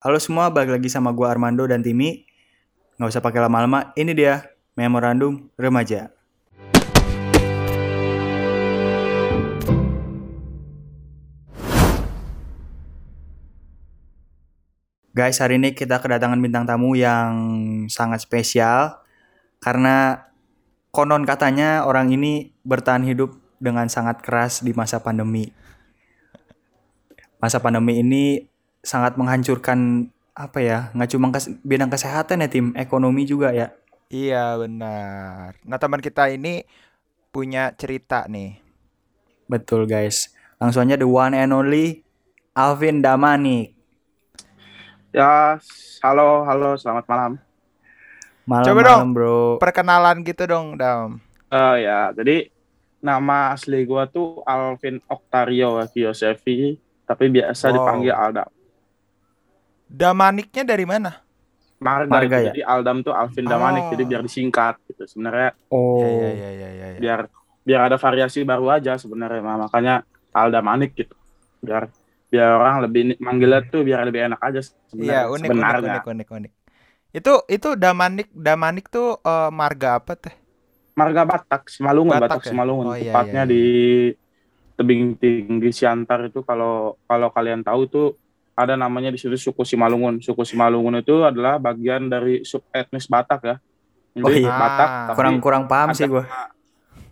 Halo semua, balik lagi sama gua Armando dan Timi. Nggak usah pakai lama-lama, ini dia Memorandum Remaja. Guys, hari ini kita kedatangan bintang tamu yang sangat spesial karena konon katanya orang ini bertahan hidup dengan sangat keras di masa pandemi. Masa pandemi ini sangat menghancurkan apa ya nggak cuma kes bidang kesehatan ya tim ekonomi juga ya Iya benar. Nah teman kita ini punya cerita nih. betul guys langsung aja the one and only Alvin Damanik Ya, halo, halo, selamat malam. malam Coba malam dong. bro Perkenalan gitu dong, Dam. Eh ya, jadi nama asli gua tuh Alvin Octario Yosefi, tapi biasa Wow. dipanggil Aldam. Damaniknya dari mana? Marga, Marga ya? jadi Aldam tuh Alvin Damanik, Oh. jadi biar disingkat gitu. Sebenarnya oh Iya iya iya iya. iya. biar biar ada variasi baru aja sebenarnya, Nah, makanya Aldamanik gitu. Biar biar orang lebih manggilnya tuh biar lebih enak aja Iya sebenarnya. unik, unik sebenarnya. unik unik unik. Itu itu Damanik Damanik tuh eh, marga apa teh? Marga Batak, Simalungun, Batak Batak, ya? Simalungun. Oh, iya, Tepatnya iya, iya. di tebing tinggi Siantar itu kalau kalau kalian tahu tuh ada namanya di situ suku Simalungun. Suku Simalungun itu adalah bagian dari sub etnis Batak ya. Jadi Oh, iya. Batak Ah. kurang kurang paham sih gua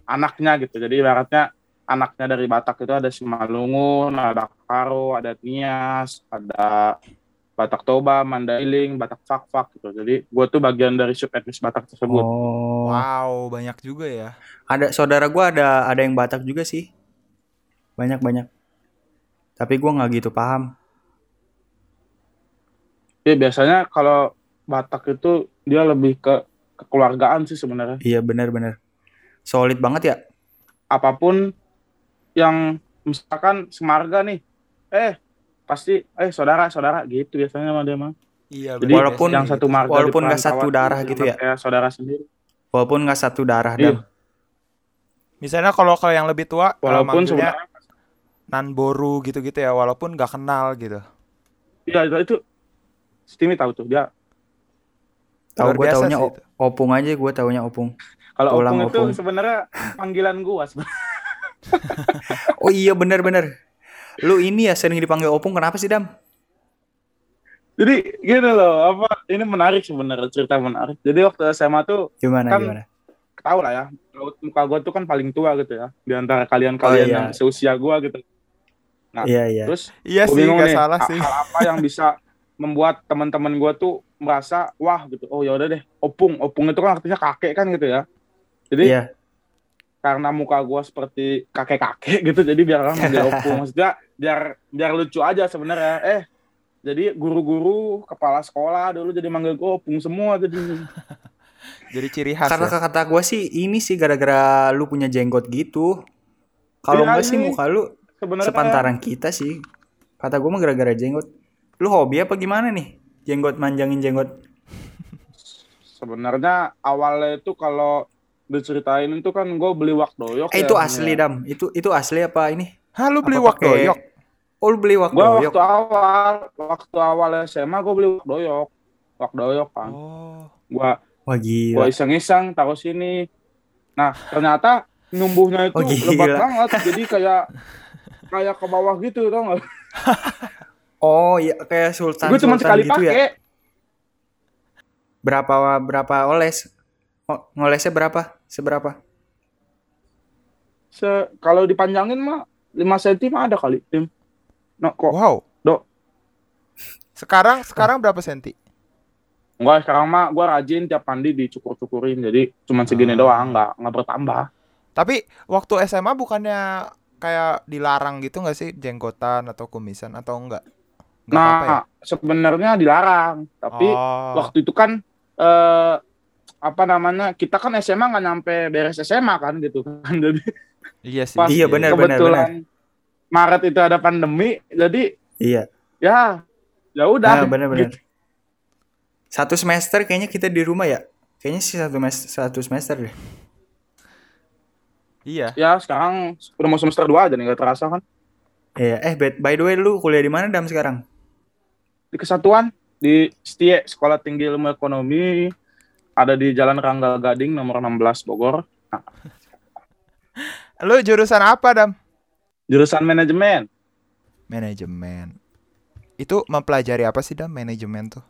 anaknya gitu. Jadi ibaratnya anaknya dari Batak itu ada Simalungun, ada Karo, ada Nias, ada Batak Toba, Mandailing, Batak Fakfak gitu. Jadi gue tuh bagian dari sub etnis Batak tersebut. oh Wow banyak juga ya. ada saudara gua ada ada yang Batak juga sih banyak banyak tapi gua nggak gitu paham Ya biasanya kalau Batak itu dia lebih ke kekeluargaan sih sebenarnya. iya benar-benar solid banget ya Apa pun yang misalkan semarga nih, eh pasti eh saudara saudara gitu biasanya sama dia mah. Iya. Jadi walaupun- yang satu marga walaupun nggak satu darah gitu ya? kayak saudara sendiri. walaupun nggak satu darah Iya. dan Misalnya kalau kalau yang lebih tua Walaupun sebenarnya Nanboru gitu-gitu ya, walaupun nggak kenal gitu. iya itu, itu Stimi tahu tuh dia tahu biasa taunya sih itu. opung aja gua taunya opung kalau opung itu sebenarnya panggilan gua sebenarnya. oh iya benar-benar lu ini ya sering dipanggil opung kenapa sih dam Jadi gini loh, apa ini menarik sebenarnya cerita menarik. Jadi waktu SMA tuh gimana Kan gimana tahu lah ya, raut muka gua tuh kan paling tua gitu ya di antara kalian-kalian Oh, iya. yang seusia gua gitu. Nah, iya iya Terus Iya sih, bingung nggak nih, salah sih. hal apa yang bisa membuat teman-teman gue tuh merasa wah gitu. Oh ya udah deh opung. Opung itu kan artinya kakek kan gitu ya. Jadi iya. karena muka gue seperti kakek kakek gitu jadi biar orang manggil opung. Maksudnya biar biar lucu aja sebenarnya. Eh jadi guru-guru kepala sekolah dulu jadi manggil gue opung semua jadi. Jadi ciri khas karena ya. kata gua sih ini sih gara-gara lu punya jenggot gitu. Kalau Iya, enggak sih ini muka lu sebenarnya sepantaran kita sih. Kata gua mah gara-gara jenggot lu hobi apa gimana nih jenggot manjangin jenggot sebenarnya awalnya itu kalau diceritain itu kan gue beli wak doyok eh ya, itu asli dam itu itu asli apa ini Hah, lu beli Apa wak doyok? oh lu beli wak Gua doyok waktu awal, waktu awal SMA gue beli wak doyok, wak doyok kan. Oh. Gua wah gua iseng-iseng taruh sini. Nah ternyata numbuhnya itu Oh, gila. lebat banget, jadi kayak kayak ke bawah gitu tau gak? oh iya kayak sultan Gue cuma sekali gitu ya pakai. berapa berapa oles Ngo- ngolesnya berapa seberapa Se kalau dipanjangin mah 5 cm mah ada kali, Tim. Nah, kok Wow. Dok. Sekarang sekarang berapa senti? enggak sekarang mah gua rajin tiap mandi dicukur-cukurin, jadi cuma segini Ah. doang, nggak nggak bertambah. Tapi waktu SMA bukannya kayak dilarang gitu nggak sih jenggotan atau kumisan atau enggak? Nggak nah, ya? sebenarnya dilarang, tapi Oh. waktu itu kan eh apa namanya kita kan SMA nggak nyampe beres SMA kan gitu kan jadi Iya sih. pas Iya, benar, benar, kebetulan Maret itu ada pandemi jadi iya ya ya udah nah, bener-bener gitu. satu semester kayaknya kita di rumah ya kayaknya sih satu mes satu semester deh Iya. ya sekarang udah mau semester 2 aja nih nggak terasa kan Iya, eh by, by the way lu kuliah di mana Dam sekarang? Di Kesatuan di STIE Sekolah Tinggi Ilmu Ekonomi ada di Jalan Rangga Gading nomor 16 Bogor. Lu jurusan apa, Dam? Jurusan manajemen. Manajemen. Itu mempelajari apa sih, Dam, manajemen tuh?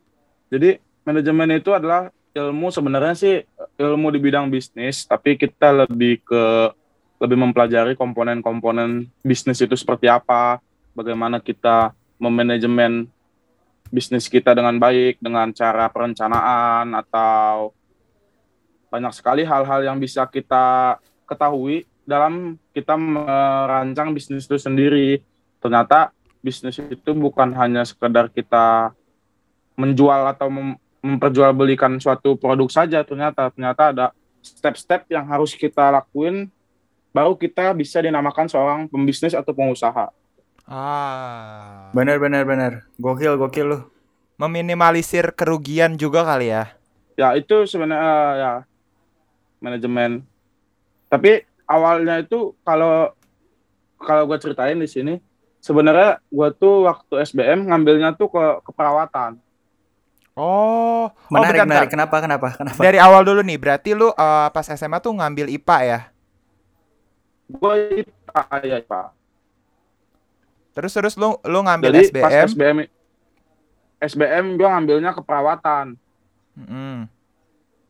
Jadi manajemen itu adalah ilmu sebenarnya sih ilmu di bidang bisnis, tapi kita lebih ke lebih mempelajari komponen-komponen bisnis itu seperti apa, bagaimana kita memanajemen bisnis kita dengan baik dengan cara perencanaan atau banyak sekali hal-hal yang bisa kita ketahui dalam kita merancang bisnis itu sendiri. Ternyata bisnis itu bukan hanya sekedar kita menjual atau mem memperjualbelikan suatu produk saja ternyata ternyata ada step-step yang harus kita lakuin baru kita bisa dinamakan seorang pembisnis atau pengusaha. Ah. Benar benar benar. Gokil gokil lu. Meminimalisir kerugian juga kali ya. Ya itu sebenarnya uh, ya manajemen. Tapi awalnya itu kalau kalau gue ceritain di sini sebenarnya gue tuh waktu SBM ngambilnya tuh ke keperawatan. Oh, Menarik oh, bentar, menarik. Kenapa kenapa kenapa? Dari awal dulu nih, berarti lu uh, pas SMA tuh ngambil IPA ya? Gue IPA ya IPA. Terus terus lu lu ngambil Jadi SBM. pas SBM SBM gue ngambilnya keperawatan. Mm-mm.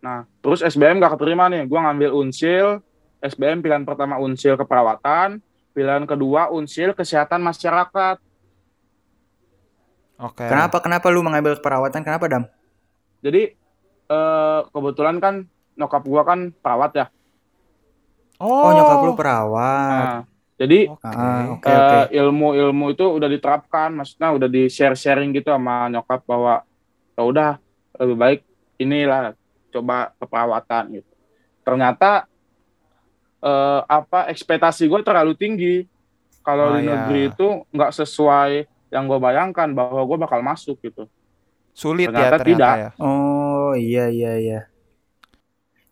Nah, terus SBM gak keterima nih. Gue ngambil Unsil, SBM pilihan pertama Unsil keperawatan, pilihan kedua Unsil kesehatan masyarakat. Oke. Kenapa kenapa lu mengambil keperawatan? Kenapa Dam? Jadi eh, kebetulan kan nyokap gua kan perawat ya. Oh, nyokap lu perawat. Nah, jadi. Ah, oke eh, oke. ilmu-ilmu itu udah diterapkan, maksudnya udah di share-sharing gitu sama nyokap bahwa ya udah lebih baik inilah coba keperawatan gitu. Ternyata eh, apa ekspektasi gue terlalu tinggi. Kalau Oh, di ya. negeri itu nggak sesuai yang gue bayangkan bahwa gue bakal masuk gitu. Sulit Ternyata ya ternyata tidak. ya. Oh, iya iya iya.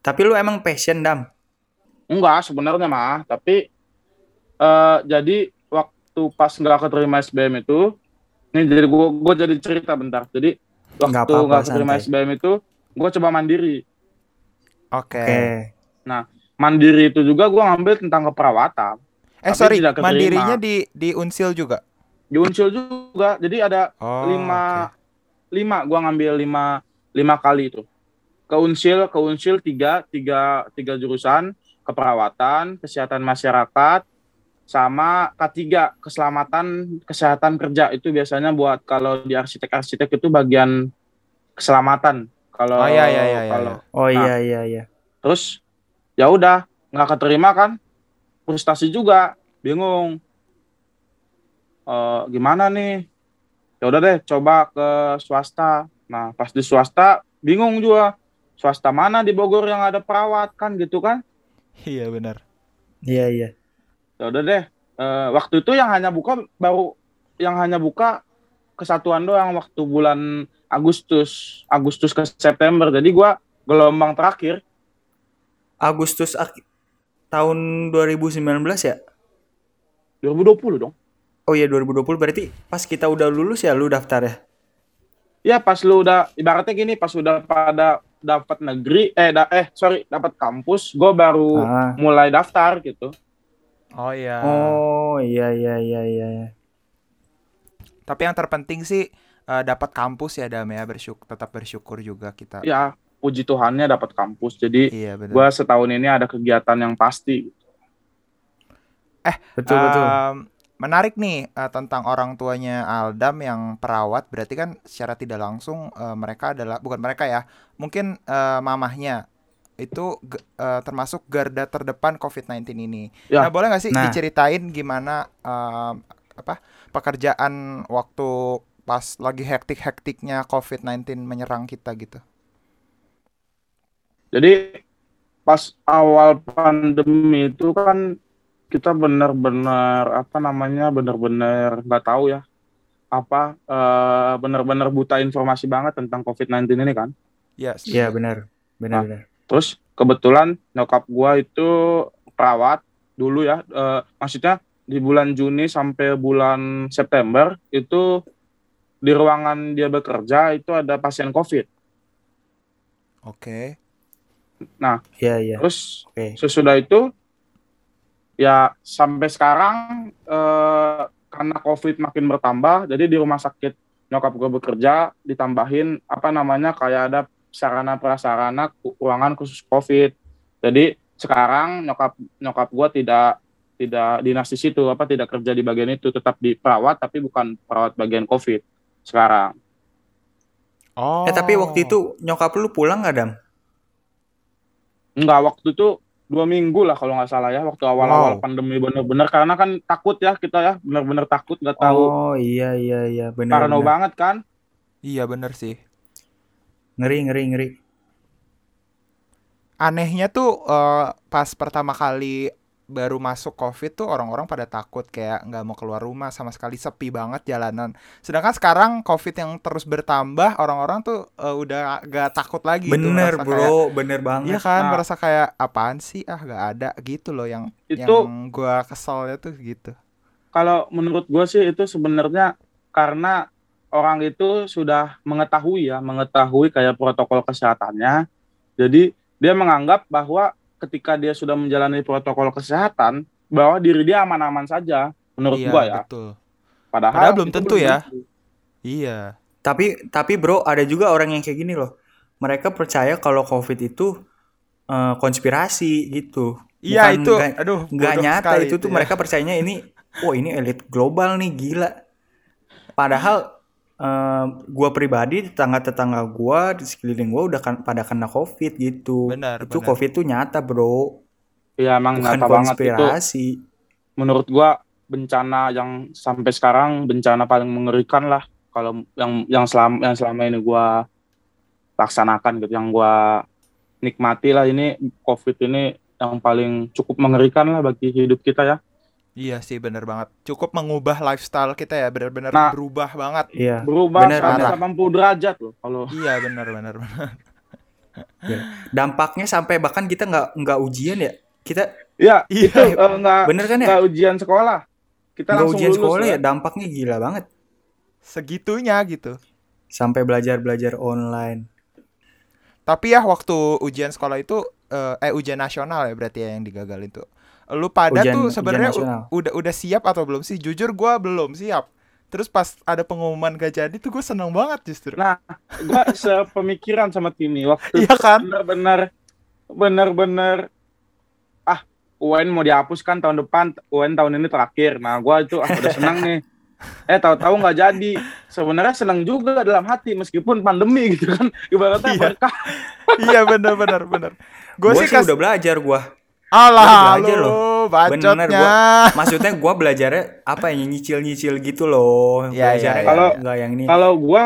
Tapi lu emang passion Dam. Enggak sebenarnya mah, tapi eh jadi waktu pas nggak keterima SBM itu, ini jadi gue gue jadi cerita bentar. Jadi waktu nggak keterima santai. SBM itu, gue coba mandiri. Oke. Oke. Mandiri itu juga gue ngambil tentang keperawatan. Eh Tapi sorry, mandirinya di di Unsil juga. Di Unsil juga, jadi ada Oh. lima lima gue ngambil lima lima kali itu. Ke Unsil, ke Unsil tiga tiga tiga jurusan keperawatan, kesehatan masyarakat, sama K3 keselamatan kesehatan kerja itu biasanya buat kalau di arsitek-arsitek itu bagian keselamatan. Kalau Oh, iya, iya, iya, iya, kalau Oh Nah. iya iya iya. terus ya udah nggak keterima kan, frustasi juga, bingung. Eh, gimana nih? Ya udah deh, coba ke swasta. Nah, pas di swasta bingung juga. Swasta mana di Bogor yang ada perawat kan gitu kan? Iya benar. Iya iya. Ya udah deh Eh, waktu itu yang hanya buka baru yang hanya buka kesatuan doang waktu bulan Agustus Agustus ke September jadi gua gelombang terakhir Agustus ak- tahun 2019 ya? 2020 dong Oh iya 2020 berarti pas kita udah lulus ya lu daftar ya? ya pas lu udah ibaratnya gini pas udah pada dapat negeri eh da, eh sorry dapat kampus gua baru Ah. mulai daftar gitu Oh iya. Oh iya iya iya iya. Tapi yang terpenting sih eh, dapat kampus ya Dam ya bersyukur tetap bersyukur juga kita. ya puji Tuhannya dapat kampus jadi Iya gua setahun ini ada kegiatan yang pasti Betul betul. Em, menarik nih eh, tentang orang tuanya Aldam yang perawat. Berarti kan secara tidak langsung eh, mereka adalah bukan mereka ya. Mungkin eh, mamahnya itu eh, termasuk garda terdepan COVID-19 ini. Ya. Nah, boleh nggak sih Nah. diceritain gimana em, apa pekerjaan waktu pas lagi hektik-hektiknya COVID-19 menyerang kita gitu? Jadi pas awal pandemi itu kan kita benar-benar apa namanya benar-benar nggak tahu ya apa eh, benar-benar buta informasi banget tentang COVID-19 ini kan. Yes. Iya benar. Benar Ah. benar. Terus kebetulan nyokap gua itu perawat dulu ya, eh, maksudnya di bulan Juni sampai bulan September itu di ruangan dia bekerja itu ada pasien COVID. Oke. Iya iya. Terus Oke. sesudah itu ya sampai sekarang eh, karena COVID makin bertambah, jadi di rumah sakit nyokap gue bekerja ditambahin apa namanya kayak ada sarana prasarana ruangan khusus COVID. Jadi sekarang nyokap nyokap gue tidak tidak dinas di situ apa tidak kerja di bagian itu tetap di perawat tapi bukan perawat bagian COVID sekarang. Oh. Eh tapi waktu itu nyokap lu pulang nggak dam? Enggak, waktu itu dua minggu lah kalau nggak salah ya, waktu awal-awal Wow. pandemi bener-bener karena kan takut ya kita ya, bener-bener takut nggak tahu, Oh iya iya iya benar. parno benar. banget kan. Iya bener sih. Ngeri ngeri ngeri. Anehnya tuh eh, pas pertama kali baru masuk COVID tuh orang-orang pada takut kayak nggak mau keluar rumah sama sekali sepi banget jalanan. Sedangkan sekarang COVID yang terus bertambah orang-orang tuh eh, udah gak takut lagi tuh, Bener merasa bro, kayak- bener banget. Iya kan, Nah. merasa kayak apaan sih? Ah, gak ada gitu loh yang Itu yang gua keselnya tuh gitu. kalau menurut gue sih itu sebenarnya karena orang itu sudah mengetahui ya, mengetahui kayak protokol kesehatannya. Jadi dia menganggap bahwa ketika dia sudah menjalani protokol kesehatan, bahwa diri dia aman-aman saja. Menurut iya, gua ya. betul. Padahal, Padahal belum itu tentu ya. tentu. Iya. Tapi tapi bro ada juga orang yang kayak gini loh. Mereka percaya kalau COVID itu eh, konspirasi gitu. Iya Bukan itu, nggak- aduh, bodoh nyata sekali itu tuh ya. mereka percayanya ini oh ini elit global nih gila padahal eh, gua pribadi tetangga-tetangga gua di sekeliling gua udah kan pada kena covid gitu. Benar, itu benar. covid tuh nyata bro. Iya, emang bukan nyata banget. Itu. menurut gua bencana yang sampai sekarang bencana paling mengerikan lah. Kalau yang yang selama yang selama ini gua laksanakan gitu yang gua nikmati lah. Ini covid ini yang paling cukup mengerikan lah bagi hidup kita ya Iya sih bener banget. Cukup mengubah lifestyle kita ya, bener-bener Nah. berubah banget. iya berubah Bener, 180 derajat loh kalau Iya bener bener bener. dampaknya sampai bahkan kita nggak nggak ujian ya kita ya Iya. itu eh, nggak bener kan ya nggak ujian sekolah kita langsung ujian lulus sekolah ya ya. dampaknya gila banget Segitunya gitu. sampai belajar belajar online Tapi ya waktu ujian sekolah itu eh, eh ujian nasional ya berarti ya yang digagalin tuh. Lu pada Ujian- tuh sebenarnya udah udah siap atau belum sih? Jujur gua belum siap. Terus pas ada pengumuman gak jadi tuh gue seneng banget justru. nah gua sepemikiran sama Timi waktu Iya kan? benar-benar benar-benar ah UN mau dihapuskan tahun depan UN tahun ini terakhir nah gua itu ah, udah senang nih eh tahu-tahu nggak jadi sebenarnya senang juga dalam hati meskipun pandemi gitu kan ibaratnya Iya. berkah iya bener bener bener. Gue gue sih sih kas... udah belajar gua Alah belajar lu Bener, bacotnya. maksudnya gua belajarnya apa ya nyicil-nyicil gitu loh iya, belajarnya iya. Kalau- nggak yang ini kalau gua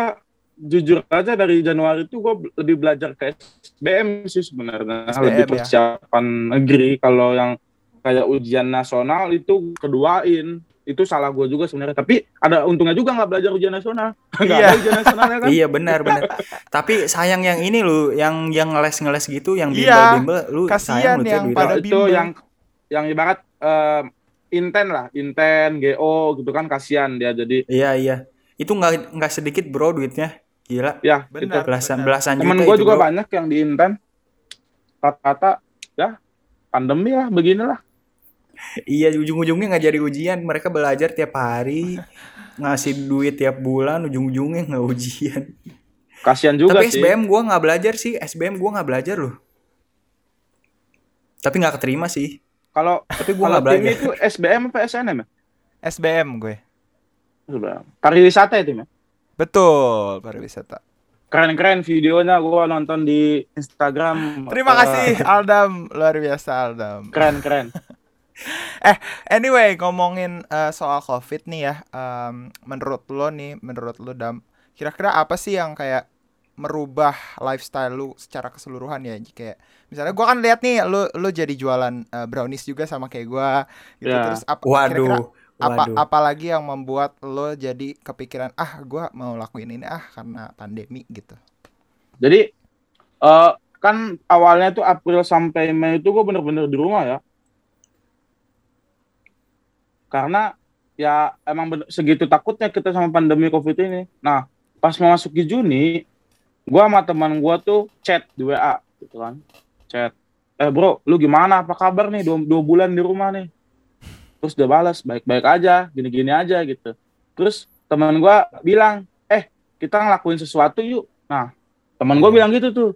jujur aja dari Januari itu gua lebih belajar ke SBM sih sebenarnya SBM, lebih ya. persiapan negeri kalau yang kayak ujian nasional itu keduain itu salah gua juga sebenarnya tapi ada untungnya juga nggak belajar ujian nasional nggak Iya. ada ujian nasionalnya kan Iya benar benar. Tapi sayang yang ini lu, yang yang ngeles-ngeles gitu, yang Iya, bimbel-bimbel, lu kasihan sayang lu yang duitnya. pada itu bimbel. yang yang ibarat eh, inten lah inten go gitu kan kasihan dia jadi Iya iya. Itu nggak nggak sedikit bro duitnya. Gila. ya Benar. Belasan benar. belasan temen juta gue itu juga bro. banyak yang di inten rata-rata ya pandemi lah beginilah Iya ujung-ujungnya nggak jadi ujian. Mereka belajar tiap hari, ngasih duit tiap bulan, ujung-ujungnya nggak ujian. kasihan juga Tapi sih SBM gua nggak belajar sih. SBM gua nggak belajar loh. Tapi nggak keterima sih. kalau Tapi gua kalau nggak belajar. itu SBM apa SNM ya SBM gue. SBM. pariwisata tim ya Betul, pariwisata. keren-keren videonya gue nonton di Instagram Terima Eh, kasih Aldam, luar biasa Aldam. keren-keren Anyway, ngomongin eh, soal COVID nih ya, em, menurut lo nih, menurut lo Dam, kira-kira apa sih yang kayak merubah lifestyle lu secara keseluruhan ya? Kayak misalnya gua kan lihat nih, lu lu jadi jualan eh, brownies juga sama kayak gua, gitu. Ya. Terus apa kira-kira Waduh. apa Waduh. apalagi yang membuat lo jadi kepikiran ah gua mau lakuin ini ah karena pandemi gitu. Jadi eh kan awalnya tuh April sampai Mei itu gue bener-bener di rumah ya. Karena ya emang bener- segitu takutnya kita sama pandemi covid ini. Nah pas memasuki Juni gua sama teman gua tuh chat di WA gitu kan. Chat eh bro lu gimana? Apa kabar nih? Dua, dua bulan di rumah nih. Terus dia balas baik-baik aja gini-gini aja gitu. Terus teman gua bilang eh kita ngelakuin sesuatu yuk. Nah teman gua Iya. bilang gitu tuh.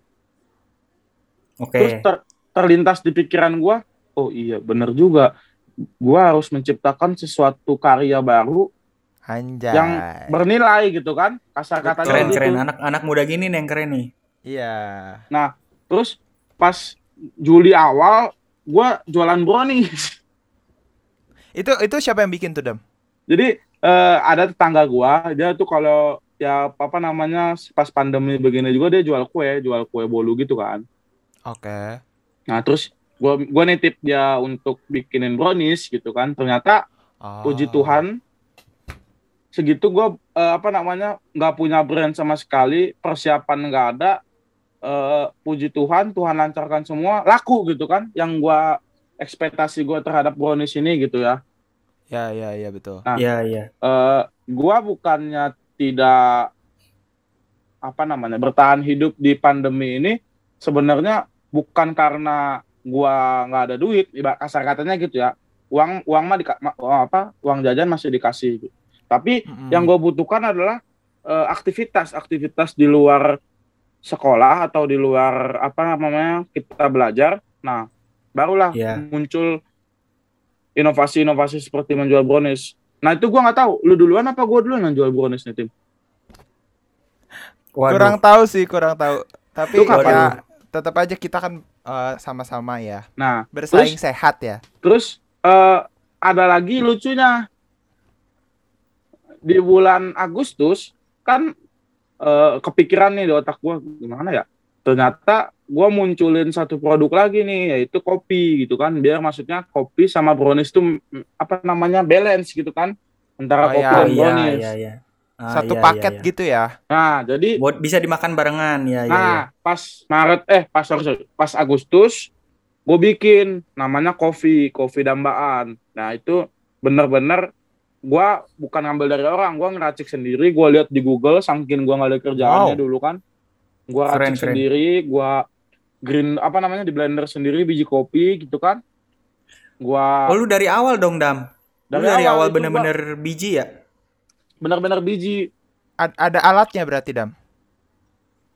Oke. terus ter- terlintas di pikiran gua oh iya bener juga gua harus menciptakan sesuatu karya baru Anjay. yang bernilai gitu kan kasar katanya Keren gitu. keren anak anak muda gini nih yang keren nih. Iya. nah terus pas Juli awal gua jualan brownies Itu itu siapa yang bikin tuh, Dam? jadi eh, ada tetangga gua dia tuh kalau ya apa namanya pas pandemi begini juga dia jual kue jual kue bolu gitu kan Oke. nah terus gua gua nitip dia untuk bikinin brownies gitu kan ternyata Oh. puji Tuhan segitu gue apa namanya nggak punya brand sama sekali persiapan nggak ada eh, puji Tuhan Tuhan lancarkan semua laku gitu kan yang gue ekspektasi gue terhadap brownies ini gitu ya Ya, ya, ya betul. Nah. Iya iya. eh gue bukannya tidak apa namanya bertahan hidup di pandemi ini sebenarnya bukan karena gua nggak ada duit kasar katanya gitu ya uang uang mah ma- uang apa uang jajan masih dikasih gitu. tapi Mm-mm. yang gue butuhkan adalah eh, aktivitas aktivitas di luar sekolah atau di luar apa namanya kita belajar nah barulah Iya. muncul inovasi-inovasi seperti menjual brownies nah itu gua nggak tahu lu duluan apa gua duluan yang jual brownies nih tim Waduh. Kurang tahu sih, kurang tahu. Tapi ya tetap aja kita kan eh, sama-sama ya. nah Bersaing sehat ya. terus eh, ada lagi lucunya di bulan Agustus kan eh, kepikiran nih di otak gua gimana ya ternyata gua munculin satu produk lagi nih yaitu kopi gitu kan biar maksudnya kopi sama brownies tuh mm, apa namanya balance gitu kan antara Oh, kopi iya, dan iya brownies iya iya. Ah, Satu iya, paket iya, iya. gitu ya. nah jadi Buat bisa dimakan barengan ya ya. Nah, ya. pas Maret eh pas sorry, pas Agustus gue bikin namanya kopi, kopi dambaan. Nah, itu bener-bener gua bukan ngambil dari orang, gua ngeracik sendiri, gua lihat di Google saking gua nggak ada kerjaannya Wow. dulu kan. Gua Keren, racik keren. sendiri, gua green apa namanya di blender sendiri biji kopi gitu kan. Gua Oh lu dari awal dong Dam. Lu dari, awal, bener-bener biji ya? Bener-bener biji Ad- ada alatnya berarti, Dam.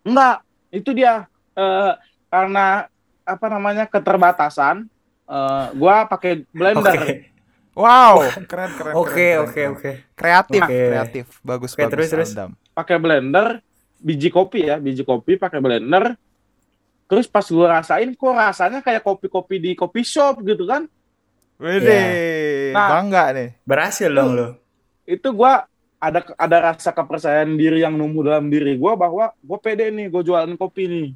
Enggak, itu dia eh, karena apa namanya keterbatasan. eh, gua pakai blender. Oke. Wow, keren keren. Oke keren, oke keren, oke. keren. Kreatif, Oke. kreatif. Bagus Oke, bagus. terus, terus. Pakai blender biji kopi ya biji kopi pakai blender terus pas gue rasain kok rasanya kayak kopi-kopi di kopi shop gitu kan Wede, Nah. bangga nih. Berhasil dong lu. itu gue ada ada rasa kepercayaan diri yang numbuh dalam diri gue bahwa gue pede nih gue jualan kopi nih.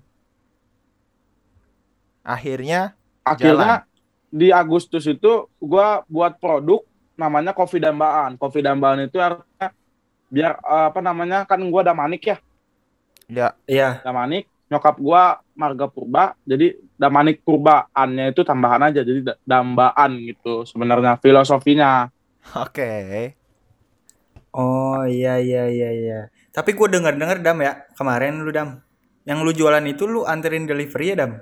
Akhirnya akhirnya di Agustus itu gue buat produk namanya kopi dambaan. Kopi dambaan itu artinya biar eh, apa namanya kan gue damanik ya? Ya. Iya. Damanik nyokap gua marga purba jadi Damanik purbaannya itu tambahan aja jadi da- dambaan gitu sebenarnya filosofinya. Oke. Oh iya iya iya iya. Tapi gue denger-denger Dam ya kemarin lu Dam. Yang lu jualan itu lu anterin delivery ya Dam?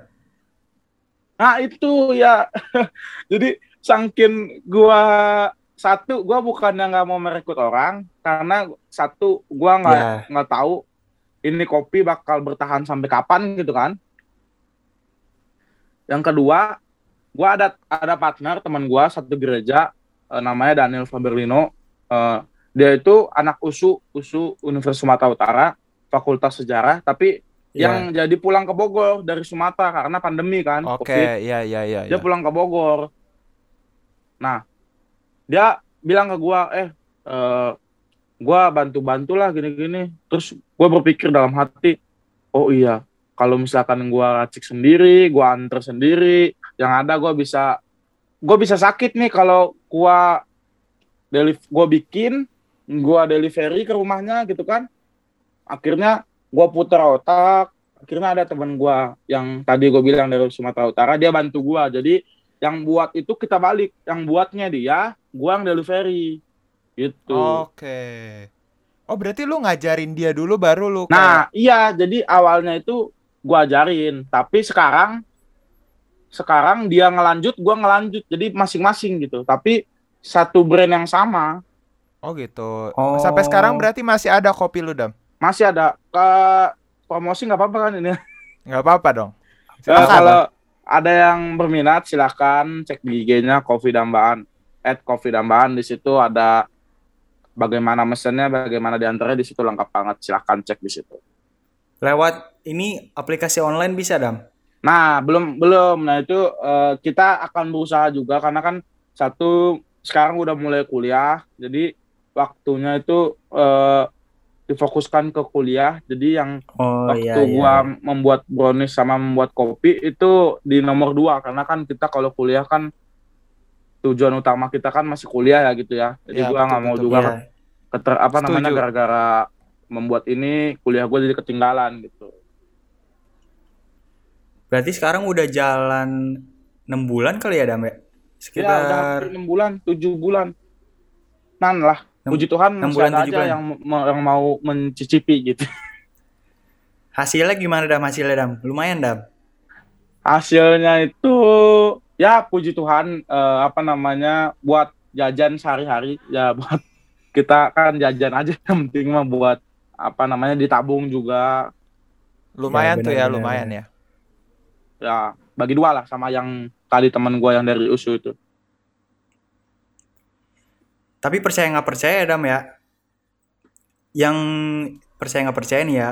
nah itu ya jadi sangkin gua satu gua bukannya nggak mau merekrut orang karena satu gua nggak Ya. nggak tahu ini kopi bakal bertahan sampai kapan gitu kan yang kedua gua ada ada partner teman gua satu gereja eh, namanya Daniel Faberlino Eh, dia itu anak usu usu Universitas Sumatera Utara Fakultas Sejarah tapi Ya. yang jadi pulang ke Bogor dari Sumatera karena pandemi kan Oke, Covid. ya ya ya. dia ya. pulang ke Bogor nah dia bilang ke gua eh eh, gua bantu-bantu lah gini-gini terus gua berpikir dalam hati oh iya kalau misalkan gua racik sendiri gua anter sendiri yang ada gua bisa gua bisa sakit nih kalau gua deliv gua bikin gua delivery ke rumahnya gitu kan akhirnya gua putar otak akhirnya ada teman gua yang tadi gue bilang dari Sumatera Utara dia bantu gua jadi yang buat itu kita balik yang buatnya dia gua yang delivery gitu. Oke. Oh berarti lu ngajarin dia dulu baru lu kayak- Nah, iya, jadi awalnya itu gua ajarin, tapi sekarang sekarang dia ngelanjut, gua ngelanjut. Jadi masing-masing gitu. Tapi satu brand yang sama. Oh gitu. Oh. Sampai sekarang berarti masih ada kopi lu dam? Masih ada ke promosi nggak apa-apa kan ini? Nggak apa-apa dong. Silakan. kalau ada yang berminat silahkan cek di IG-nya Kopi Dambaan. At Kopi Dambaan di situ ada bagaimana mesennya, bagaimana di antaranya di situ lengkap banget. Silahkan cek di situ. Lewat ini aplikasi online bisa, Dam? Nah, belum belum. Nah, itu eh, kita akan berusaha juga karena kan satu sekarang udah mulai kuliah, jadi waktunya itu eh, difokuskan ke kuliah. Jadi yang Oh waktu iya, iya. gua membuat brownies sama membuat kopi itu di nomor dua karena kan kita kalau kuliah kan tujuan utama kita kan masih kuliah ya gitu ya. Jadi Ya, gua nggak mau betul. juga Iya. keter apa namanya Setuju. gara-gara membuat ini kuliah gue jadi ketinggalan gitu. Berarti sekarang udah jalan 6 bulan kali ya, Dam ya? Ya udah Sekitar enam bulan, tujuh bulan. Nan lah, Enam- puji Tuhan bulan, ada aja bulan. yang mau- yang mau mencicipi gitu. hasilnya gimana, Dam? Hasilnya, Dam? Lumayan, Dam. Hasilnya itu ya puji Tuhan eh, apa namanya buat jajan sehari-hari ya buat kita kan jajan aja yang penting mah buat apa namanya ditabung juga Lumayan Ya, tuh benar, ya, benar, lumayan ya. ya bagi dua lah sama yang tadi teman gua yang dari USU itu. Tapi percaya nggak percaya, Dam ya? Yang percaya nggak percaya nih ya,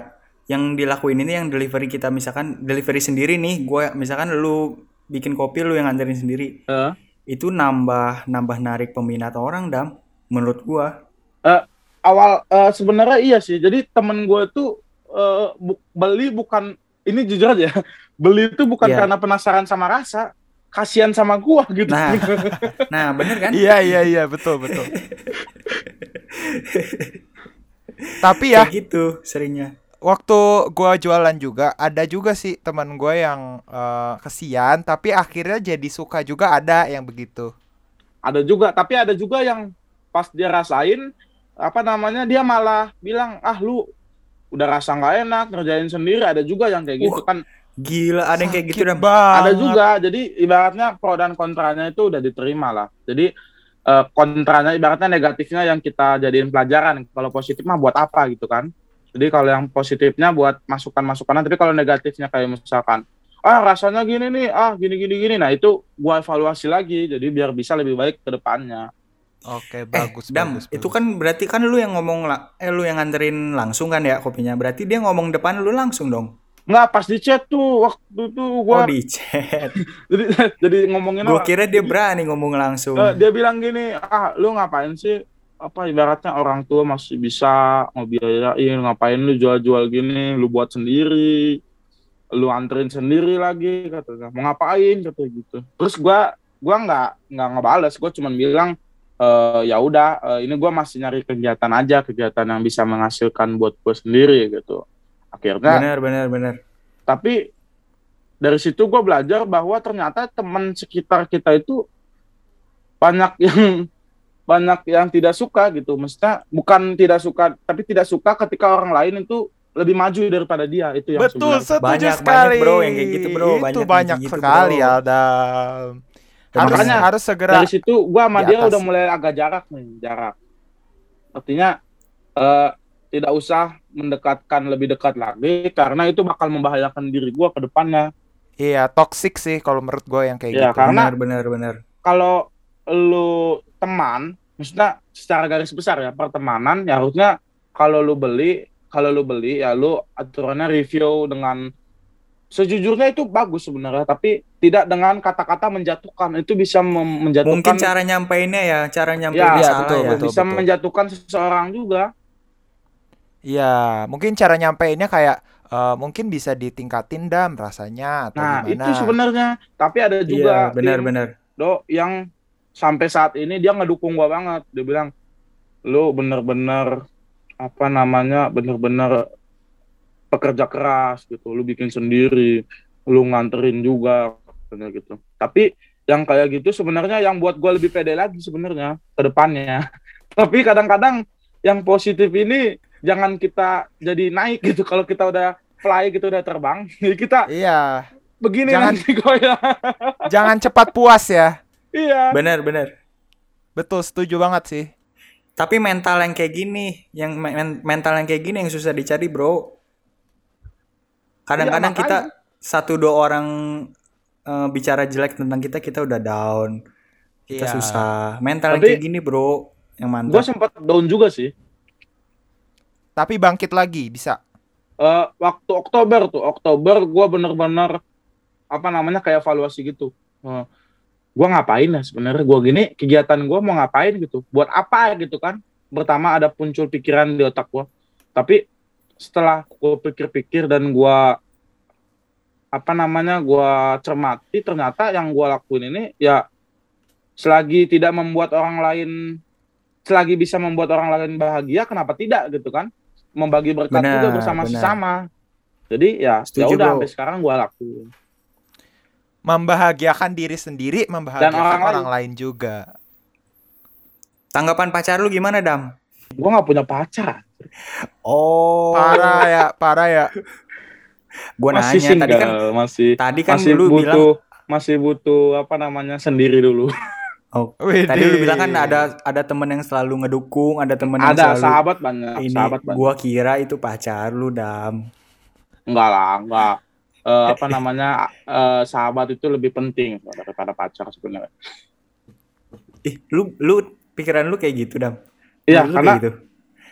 yang dilakuin ini yang delivery kita misalkan delivery sendiri nih, gue misalkan lu bikin kopi lu yang nganterin sendiri, Eh, itu nambah nambah narik peminat orang, Dam. Menurut gua. awal eh, sebenarnya iya sih. Jadi temen gue tuh eh, bu- beli bukan ini jujur aja, beli itu bukan Iya. karena penasaran sama rasa, kasihan sama gua gitu. Nah, nah bener kan? Iya iya iya betul betul. Tapi ya Kayak gitu seringnya. waktu gua jualan juga ada juga sih teman gua yang eh, kesian tapi akhirnya jadi suka juga ada yang begitu. ada juga, tapi ada juga yang pas dia rasain apa namanya dia malah bilang ah lu udah rasa nggak enak ngerjain sendiri ada juga yang kayak gitu Wah, kan Gila, ada yang kayak gitu, banget. ada juga jadi ibaratnya pro dan kontranya itu udah diterima lah jadi eh, kontranya ibaratnya negatifnya yang kita jadiin pelajaran kalau positif mah buat apa gitu kan jadi kalau yang positifnya buat masukan-masukan tapi kalau negatifnya kayak misalkan ah rasanya gini nih ah gini gini gini nah itu gua evaluasi lagi jadi biar bisa lebih baik ke depannya Oke Eh, bagus Dam, bagus. itu kan berarti kan lu yang ngomong lah, eh lu yang nganterin langsung kan ya kopinya. Berarti dia ngomong depan lu langsung dong. Nggak pas di chat tuh waktu itu Oh, gua di chat. jadi jadi ngomongin Gua kira dia berani ngomong langsung. Eh, dia bilang gini ah lu ngapain sih? Apa ibaratnya orang tua masih bisa ngebiayain ngapain lu jual-jual gini? Lu buat sendiri. Lu anterin sendiri lagi katanya mau ngapain? kata gitu. Terus gua gua nggak nggak ngebales. Gua cuman bilang eh ya udah eh, ini gua masih nyari kegiatan aja kegiatan yang bisa menghasilkan buat gua sendiri gitu akhirnya Bener, bener, bener. tapi dari situ gue belajar bahwa ternyata teman sekitar kita itu banyak yang banyak yang tidak suka gitu maksudnya bukan tidak suka tapi tidak suka ketika orang lain itu lebih maju daripada dia itu yang Betul sebenarnya. setuju Banyak- banyak, sekali. bro, yang kayak gitu, bro. Itu Banyak banyak gitu, sekali bro. Dan Harus makanya harus segera dari situ gue sama di dia atas. udah mulai agak jarak nih jarak artinya eh, tidak usah mendekatkan lebih dekat lagi karena itu bakal membahayakan diri gue ke depannya Iya, toxic sih kalau menurut gue yang kayak Ya, gitu. karena- bener, bener, bener. kalau lu teman, maksudnya secara garis besar ya pertemanan, ya harusnya kalau lu beli, kalau lu beli ya lu aturannya review dengan sejujurnya itu bagus sebenarnya, tapi tidak dengan kata-kata menjatuhkan. Itu bisa mem- menjatuhkan Mungkin cara nyampeinnya ya, cara ya, nyampeinnya Iya, salah betul, ya. betul. bisa menjatuhkan seseorang juga. Iya, mungkin cara nyampeinnya kayak eh, mungkin bisa ditingkatin dam rasanya atau Nah, gimana. itu sebenarnya. Tapi ada Iya, juga benar, tim benar. do yang sampai saat ini dia ngedukung gua banget. Dia bilang, lu bener-bener apa namanya, bener-bener pekerja keras gitu. Lu bikin sendiri, lu nganterin juga, katanya gitu. Tapi yang kayak gitu sebenarnya yang buat gua lebih pede lagi sebenarnya ke depannya. Tapi kadang-kadang yang positif ini jangan kita jadi naik gitu kalau kita udah fly gitu udah terbang. Jadi kita Iya. begini Jangan- nanti goyang. Jangan cepat puas ya. iya. Bener bener. Betul, setuju banget sih. Tapi mental yang kayak gini, yang men- mental yang kayak gini yang susah dicari, bro. Kadang-kadang Iya, kita satu dua orang eh, bicara jelek tentang kita, kita udah down. Kita Iya. susah. Mental yang Tapi- kayak gini, bro, yang Gue mantap. sempat down juga sih. Tapi bangkit lagi bisa. Eh, waktu Oktober tuh, Oktober gue bener-bener apa namanya kayak evaluasi gitu. Eh, gue ngapain ya sebenarnya gue gini kegiatan gue mau ngapain gitu, buat apa gitu kan? Pertama ada muncul pikiran di otak gue, tapi setelah gue pikir-pikir dan gue apa namanya gue cermati ternyata yang gue lakuin ini ya selagi tidak membuat orang lain selagi bisa membuat orang lain bahagia kenapa tidak gitu kan membagi berkat Benar, juga bersama benar. sesama jadi ya ya Setuju, udah sampai sekarang gue lakuin Membahagiakan diri sendiri, membahagiakan orang orang, lain. lain juga. Tanggapan pacar lu gimana, Dam? gue nggak punya pacar Oh, Parah ya, parah ya. gua masih nanya tadi kan single, masih tadi kan masih lu butuh bilang masih butuh apa namanya sendiri dulu oh, tadi lu bilang kan ada ada temen yang selalu ngedukung, ada temen yang ada selalu sahabat banyak ini sahabat banyak gua kira itu pacar lu, Dam. enggak lah enggak Eh, apa namanya eh, sahabat itu lebih penting daripada pacar sebenarnya Ih, lu lu pikiran lu kayak gitu, Dam. iya karena gitu.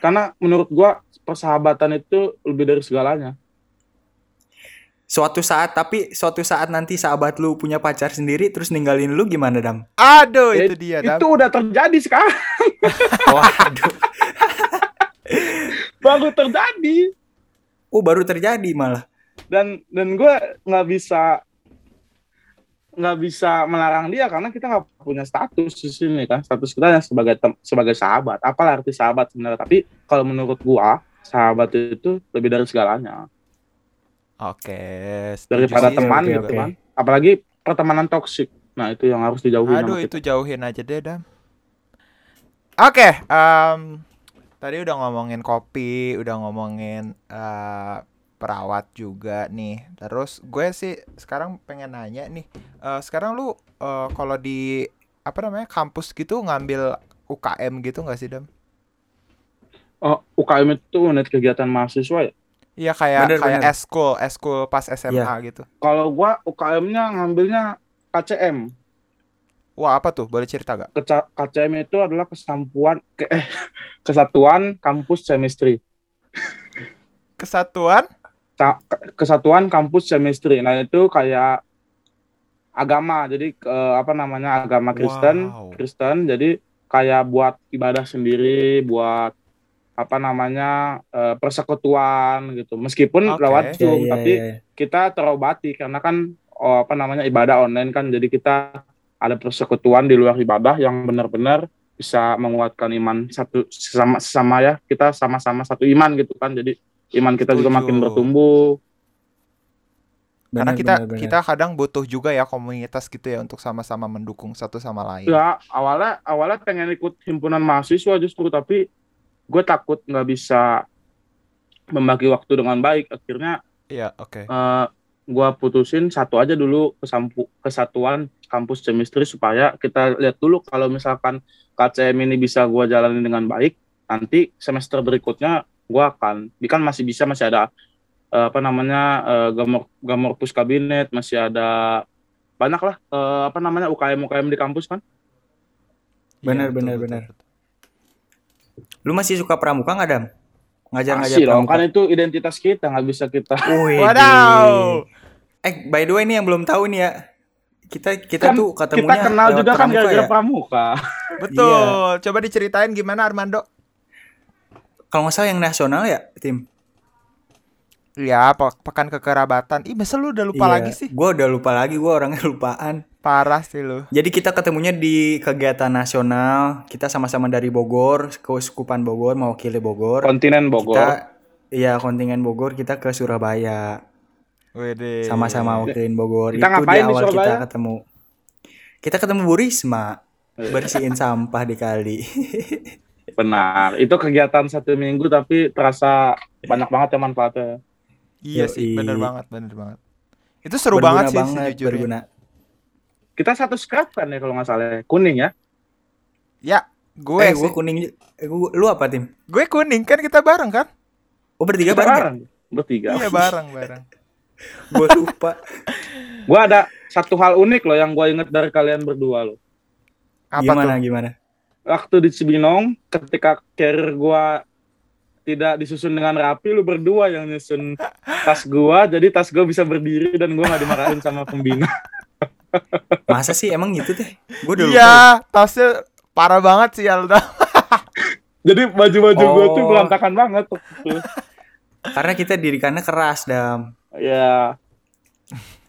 karena menurut gua persahabatan itu lebih dari segalanya Suatu saat tapi suatu saat nanti sahabat lu punya pacar sendiri terus ninggalin lu gimana, Dam? Aduh, itu dia. Dam. itu udah terjadi sekarang Waduh. baru terjadi Oh, baru terjadi malah. dan dan gue nggak bisa nggak bisa melarang dia karena kita nggak punya status di sini kan status kita yang sebagai tem- sebagai sahabat apalah arti sahabat sebenarnya tapi kalau menurut gua sahabat itu lebih dari segalanya Oke. setuju daripada sih, teman oke, gitu oke. kan apalagi pertemanan toksik nah itu yang harus dijauhi Aduh, itu jauhin aja deh, Dam. Oke, em, tadi udah ngomongin kopi, udah ngomongin eh, perawat juga nih. Terus gue sih sekarang pengen nanya nih, eh, sekarang lu eh, kalau di apa namanya kampus gitu ngambil UKM gitu nggak sih, Dam? Oh, UKM itu unit kegiatan mahasiswa ya Iya kayak Bener, kayak bener. eskul, eskul pas SMA gitu. kalau gua UKM-nya ngambilnya KCM Wah, apa tuh? Boleh cerita gak? Keca- KCM itu adalah kesampuan ke, eh, kesatuan kampus chemistry Kesatuan? Ka- ke- kesatuan kampus chemistry. Nah itu kayak agama, jadi ke- apa namanya agama Kristen, Wow. Kristen. Jadi kayak buat ibadah sendiri, buat apa namanya eh, persekutuan gitu. Meskipun Oke. lewat Iya, Zoom, iya, tapi iya. kita terobati karena kan oh, apa namanya ibadah online kan. Jadi kita ada persekutuan di luar ibadah yang benar-benar bisa menguatkan iman satu sesama sesama ya kita sama-sama satu iman gitu kan jadi iman kita juga Setuju. makin bertumbuh Karena Bener, kita bener, bener. kita kadang butuh juga ya komunitas gitu ya untuk sama-sama mendukung satu sama lain. ya awalnya awalnya pengen ikut himpunan mahasiswa justru tapi gue takut nggak bisa membagi waktu dengan baik akhirnya Iya, oke. eh, gue putusin satu aja dulu kesampu kesatuan kampus chemistry supaya kita lihat dulu kalau misalkan KCM ini bisa gue jalani dengan baik nanti semester berikutnya gue akan ini kan masih bisa masih ada eh, apa namanya eh, gamor gamor pus kabinet masih ada banyak lah eh, apa namanya UKM UKM di kampus kan Bener, betul, bener, betul, bener. betul. Lu masih suka pramuka nggak, Dam? Ngajar-ngajar masih dong pramuka. kan itu identitas kita nggak bisa kita Wih, Wadaw. Eh, by the way nih yang belum tahu nih ya. Kita kita Kan tuh kita ketemunya kenal lewat juga kan pramuka gara-gara ya. pramuka Betul. Coba diceritain gimana Armando? Kalau nggak salah yang nasional ya, tim. Ya, pe- pekan kekerabatan. Ih, masa lu udah lupa Iya. lagi sih? Gue udah lupa lagi, gue orangnya lupaan. Parah sih lu. Jadi kita ketemunya di kegiatan nasional. Kita sama-sama dari Bogor, Keuskupan Bogor, mewakili Bogor. kontinen Bogor Kita iya kontingen Bogor, kita ke Surabaya. Wede. Sama-sama wakilin Bogor. Kita Itu di ngapain di awal kita ketemu. Kita ketemu Bu Risma Iya. bersihin sampah di kali. Benar. Itu kegiatan satu minggu tapi terasa banyak banget ya manfaatnya. Iya Yoi. sih, bener banget, bener banget. Itu seru Berguna banget sih banget, sejujurnya. berguna. Kita satu scrap kan ya kalau nggak salah ya. Kuning ya. Ya, gue eh, sih. gue kuning. Eh, gua- lu apa tim? Gue kuning kan kita bareng kan? Oh bertiga Kita bareng. ya? bareng. Bertiga. Iya bareng bareng. Gue lupa. Gua ada satu hal unik loh yang gua inget dari kalian berdua loh. Apa gimana tuh? gimana? Waktu di Cibinong, ketika carrier gua tidak disusun dengan rapi, lu berdua yang nyusun tas gua, jadi tas gua bisa berdiri dan gua nggak dimarahin sama pembina. Masa sih emang gitu teh? Gue udah lupa. Iya, tasnya parah banget sih Alda. Jadi baju-baju gua tuh Oh. berantakan banget. Karena kita dirikannya keras dam. Ya,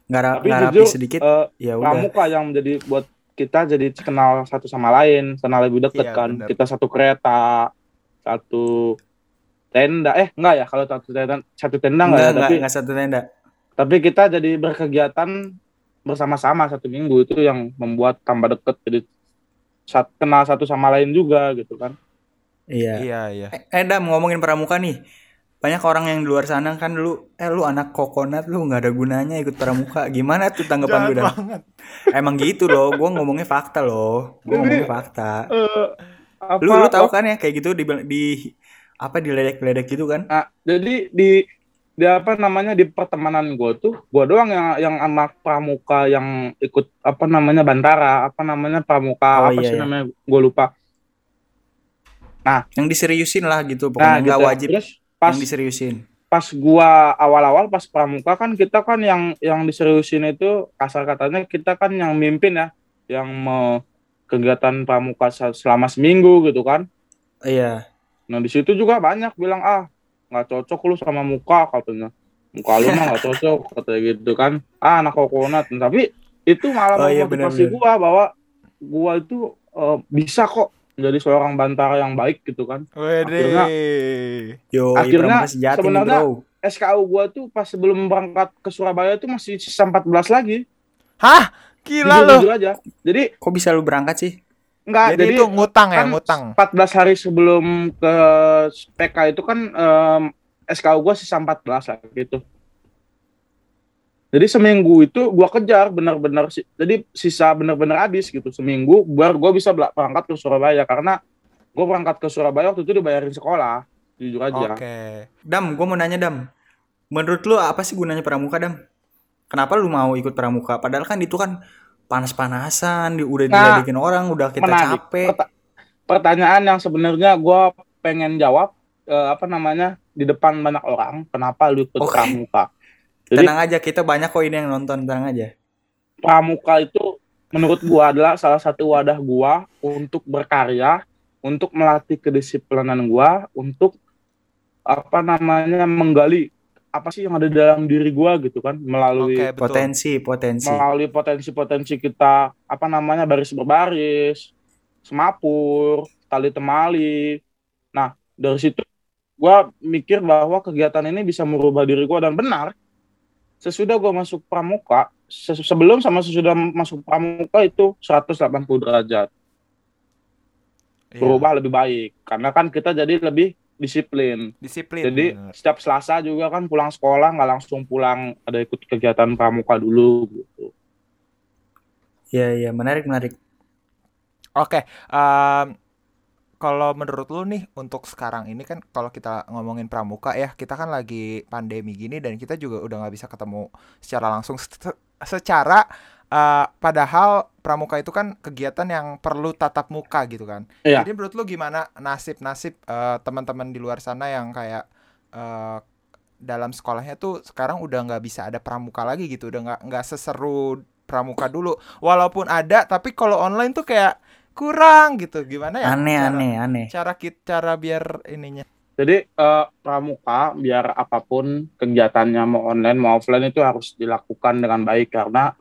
Nggak, ra- tapi rapi jujur sedikit. eh, ya udah. pramuka yang menjadi buat kita jadi kenal satu sama lain, kenal lebih deket Iya, kan. benar. Kita satu kereta, satu tenda. Eh, enggak ya kalau satu tenda, satu tenda enggak, Enggak, ya, enggak, tapi enggak satu tenda. tapi kita jadi berkegiatan bersama-sama satu minggu itu yang membuat tambah deket jadi saat kenal satu sama lain juga gitu kan. Iya. Iya, iya. Eh, eh, Dam, ngomongin pramuka nih. Banyak orang yang di luar sana kan dulu, eh lu anak kokonat lu nggak ada gunanya ikut pramuka. Gimana tuh tanggapan lu, banget. Emang gitu loh, gua ngomongnya fakta loh. Gua ngomongnya fakta. Eh apa Lu lu tahu kan ya kayak gitu di di apa diledek-ledek gitu kan? Nah, jadi di di apa namanya di pertemanan gue tuh gue doang yang yang anak pramuka yang ikut apa namanya bantara apa namanya Oh, pramuka apa iya, sih iya. namanya gue lupa Yang diseriusin lah gitu, nah pokoknya nggak gitu wajib terus pas yang diseriusin. pas gua awal-awal pas pramuka kan kita kan yang yang diseriusin itu kasar katanya kita kan yang mimpin ya yang me, kegiatan pramuka se- selama seminggu gitu kan Iya. Nah di situ juga banyak bilang ah nggak cocok lu sama muka katanya. Muka lu mah nggak cocok katanya gitu kan. Ah anak kokonat. Tapi itu malah Oh, iya, benar-benar. gua bahwa gua itu eh, bisa kok menjadi seorang bantara yang baik gitu kan. Wede. Yo, Akhirnya, sejati nih, sebenarnya- bro. SKU gua tuh pas sebelum berangkat ke Surabaya tuh masih sisa 14 lagi. Hah? Gila Jujur- loh. jujur aja. Jadi Kok bisa lu berangkat sih? Enggak Jadi, jadi, itu ngutang ya, kan ngutang. 14 hari sebelum ke PK itu kan em, SKU gua sisa 14 lah gitu. Jadi seminggu itu gua kejar benar-benar si- jadi sisa benar-benar habis gitu seminggu biar gua bisa berangkat ke Surabaya karena gua berangkat ke Surabaya waktu itu dibayarin sekolah jujur aja. Oke. Dam, gue mau nanya Dam. Menurut lu apa sih gunanya pramuka Dam? Kenapa lu mau ikut pramuka? Padahal kan itu kan panas-panasan, di, udah Nah, diledekin orang, udah kita Menarik. capek. Perta- pertanyaan yang sebenarnya gua pengen jawab eh, apa namanya di depan banyak orang kenapa lu ikut Oke. pramuka? Jadi Tenang aja, kita banyak kok ini yang nonton, tenang aja. pramuka itu menurut gua adalah salah satu wadah gua untuk berkarya, untuk melatih kedisiplinan gua, untuk apa namanya menggali apa sih yang ada dalam diri gua gitu kan melalui betul. Potensi, potensi. melalui potensi-potensi kita apa namanya baris berbaris, semapur, tali temali. Nah, dari situ gua mikir bahwa kegiatan ini bisa merubah diri gua dan benar. Sesudah gua masuk pramuka, se- sebelum sama sesudah masuk pramuka itu 180 derajat. Iya. Berubah lebih baik karena kan kita jadi lebih disiplin. Disiplin. Jadi bener. setiap Selasa juga kan pulang sekolah nggak langsung pulang, ada ikut kegiatan pramuka dulu gitu. Iya, iya, menarik, menarik. Oke, em, kalau menurut lu nih untuk sekarang ini kan kalau kita ngomongin pramuka ya kita kan lagi pandemi gini dan kita juga udah nggak bisa ketemu secara langsung Se- secara eh, padahal pramuka itu kan kegiatan yang perlu tatap muka gitu kan. Iya. Jadi menurut lu gimana nasib-nasib eh, teman-teman di luar sana yang kayak eh, dalam sekolahnya tuh sekarang udah nggak bisa ada pramuka lagi gitu, udah nggak nggak seseru pramuka dulu. Walaupun ada, tapi kalau online tuh kayak kurang gitu. Gimana ya? Aneh, cara, aneh, aneh. Cara kita cara biar ininya. Jadi eh, pramuka biar apa pun kegiatannya mau online mau offline itu harus dilakukan dengan baik karena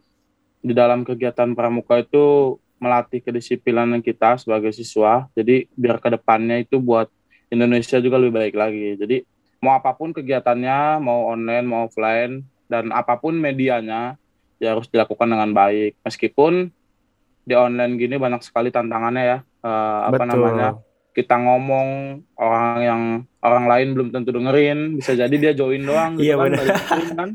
di dalam kegiatan pramuka itu melatih kedisiplinan kita sebagai siswa. Jadi biar ke depannya itu buat Indonesia juga lebih baik lagi. Jadi mau apa pun kegiatannya mau online mau offline dan apa pun medianya ya harus dilakukan dengan baik. Meskipun di online gini banyak sekali tantangannya ya. Eh, apa Betul. namanya? kita ngomong orang yang orang lain belum tentu dengerin bisa jadi dia join doang gitu Iya, kan, benar. dengerin kan.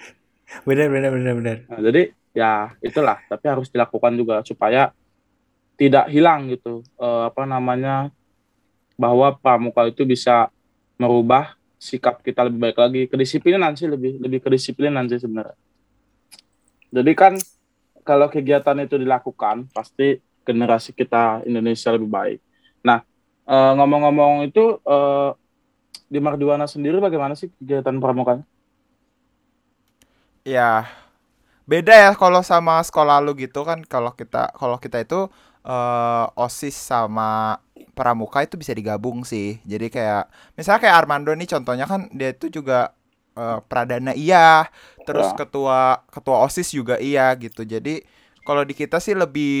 benar benar benar benar Nah, jadi ya itulah. Tapi harus dilakukan juga supaya tidak hilang gitu eh, apa namanya bahwa pramuka itu bisa merubah sikap kita lebih baik lagi. Kedisiplinan sih lebih lebih kedisiplinan sih sebenarnya. Jadi kan kalau kegiatan itu dilakukan pasti generasi kita Indonesia lebih baik. Nah eh, ngomong-ngomong itu eh, di Mardiwana sendiri bagaimana sih kegiatan pramukanya? Ya, beda ya kalau sama sekolah lu gitu kan kalau kita kalau kita itu eh, OSIS sama pramuka itu bisa digabung sih. Jadi kayak misalnya kayak Armando nih contohnya kan dia itu juga eh, pradana iya, terus Ya. ketua ketua OSIS juga iya gitu. Jadi kalau di kita sih lebih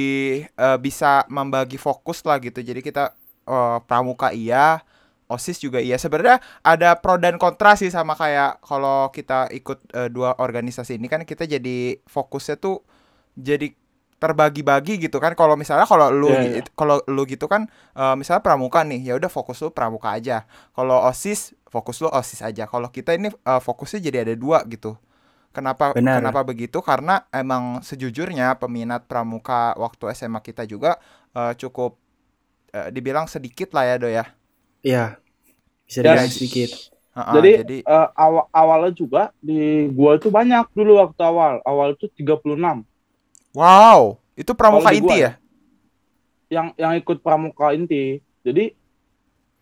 eh, bisa membagi fokus lah gitu. Jadi kita eh, pramuka iya, OSIS juga iya. Sebenarnya ada pro dan kontra sih sama kayak kalau kita ikut eh, dua organisasi ini kan kita jadi fokusnya tuh jadi terbagi-bagi gitu kan kalau misalnya kalau lu Iya, iya. gi- kalau lu gitu kan eh, misalnya pramuka nih ya udah fokus lu pramuka aja kalau osis fokus lu osis aja kalau kita ini eh, fokusnya jadi ada dua gitu kenapa Benar. kenapa begitu karena emang sejujurnya peminat pramuka waktu SMA kita juga eh, cukup eh, dibilang sedikit lah ya do ya iya bisa Ya, dibilang s- sedikit Heeh, Jadi, jadi eh, awal awalnya juga di gua itu banyak dulu waktu awal. Awal itu 36 wow itu pramuka inti gua ya yang yang ikut pramuka inti. Jadi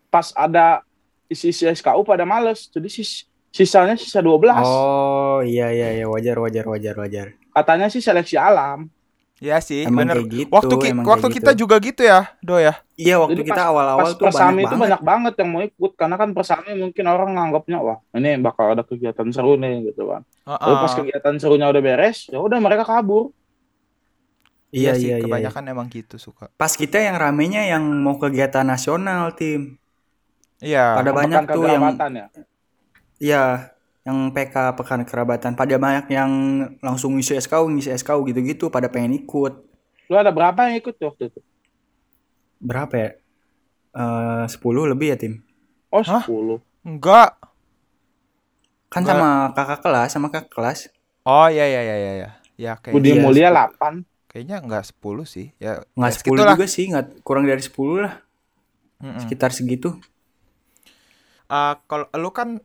pas ada isi-isi SKU pada males. Jadi sis, sisanya sisa 12. oh iya iya iya wajar wajar wajar wajar Katanya sih seleksi alam. Ya sih emang bener kayak gitu waktu ki- emang waktu kayak kita gitu. juga gitu ya do ya iya waktu Jadi kita pas- awal-awal Pas tuh persami banyak itu banget banyak banget yang mau ikut karena kan persami mungkin orang nganggapnya wah ini bakal ada kegiatan seru nih gitu kan. Tapi pas Heeh. kegiatan serunya udah beres, ya udah mereka kabur. iya sih iya iya kebanyakan emang gitu suka pas kita yang ramenya yang mau kegiatan nasional tim iya Pada banyak tuh yang ya. Iya, yang PK pekan kerabatan. Pada banyak yang langsung ngisi SKU, ngisi SKU gitu-gitu. Pada pengen ikut. Lu ada berapa yang ikut tuh waktu itu? Berapa ya? Eh 10 lebih ya tim. Oh, Hah? 10. enggak Kan Enggak. sama kakak kelas, sama kakak kelas. oh iya iya iya iya ya ya kayak Budi Iya, Mulia 8. kayaknya enggak 10 sih ya Nggak ya 10 segitulah. juga sih, nggak kurang dari 10 lah. Sekitar segitu. Eh, kalau lu kan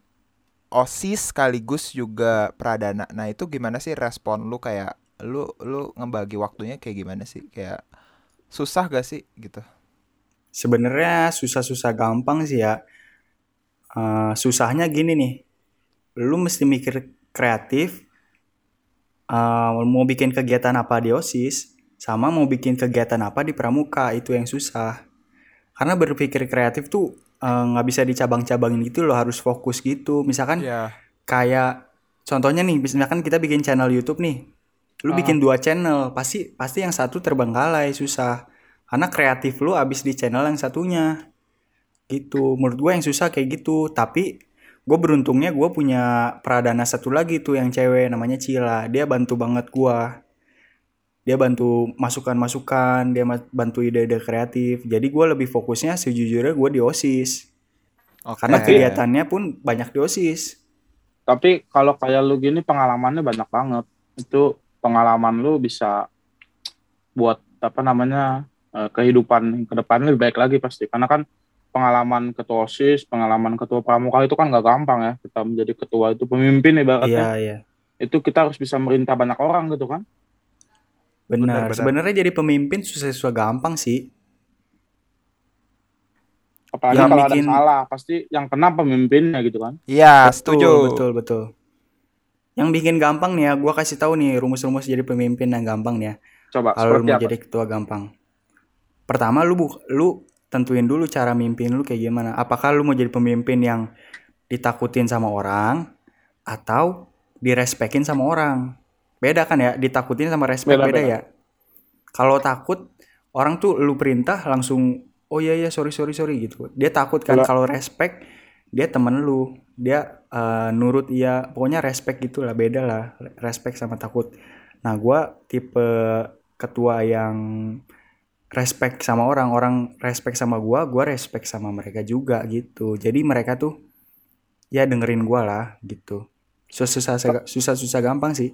OSIS sekaligus juga Pradana. Nah, itu gimana sih respon lu kayak lu lu ngebagi waktunya kayak gimana sih? Kayak susah gak sih gitu? Sebenarnya susah-susah gampang sih ya. Eh, susahnya gini nih. Lu mesti mikir kreatif. eh, mau bikin kegiatan apa di OSIS. Sama mau bikin kegiatan apa di Pramuka. Itu yang susah. Karena berpikir kreatif tuh eh, nggak bisa dicabang-cabangin gitu loh. Harus fokus gitu. Misalkan Ya. kayak contohnya nih. Misalkan kita bikin channel YouTube nih. Lu Ah. bikin dua channel. Pasti pasti yang satu terbengkalai. Susah. Karena kreatif lu abis di channel yang satunya gitu menurut gue yang susah kayak gitu tapi gue beruntungnya gue punya pradana satu lagi tuh yang cewek namanya Cila dia bantu banget gue dia bantu masukan-masukan dia bantu ide-ide kreatif jadi gue lebih fokusnya sejujurnya gue di osis Oke. karena kegiatannya pun banyak di osis Tapi kalau kayak lu gini pengalamannya banyak banget. Itu pengalaman lu bisa buat apa namanya eh, kehidupan ke depannya lebih baik lagi pasti. Karena kan pengalaman ketua OSIS, pengalaman ketua pramuka itu kan nggak gampang ya. Kita menjadi ketua itu pemimpin ibaratnya. iya iya Itu kita harus bisa merintah banyak orang gitu kan. Benar Benar, benar. sebenarnya jadi pemimpin susah-susah gampang sih Apalagi Yang kalau bikin- ada salah, pasti yang kena pemimpinnya gitu kan. Iya, Betul, setuju. Betul, betul. Yang bikin gampang nih ya, gua kasih tahu nih rumus-rumus jadi pemimpin yang gampang nih ya. Coba Kalau mau apa? jadi ketua gampang. Pertama lu bu, lu tentuin dulu cara mimpin lu kayak gimana. Apakah lu mau jadi pemimpin yang ditakutin sama orang atau direspekin sama orang? Beda kan ya, ditakutin sama respect Beda, beda, beda. ya. Kalau takut orang tuh lu perintah langsung oh iya iya sorry sorry sorry gitu. Dia takut kan Kalau- respect dia temen lu, dia eh, nurut iya, pokoknya respect gitulah beda lah respect sama takut. Nah gua tipe ketua yang respect sama orang orang respect sama gua gua respect sama mereka juga gitu jadi mereka tuh ya dengerin gua lah gitu susah susah susah susah gampang sih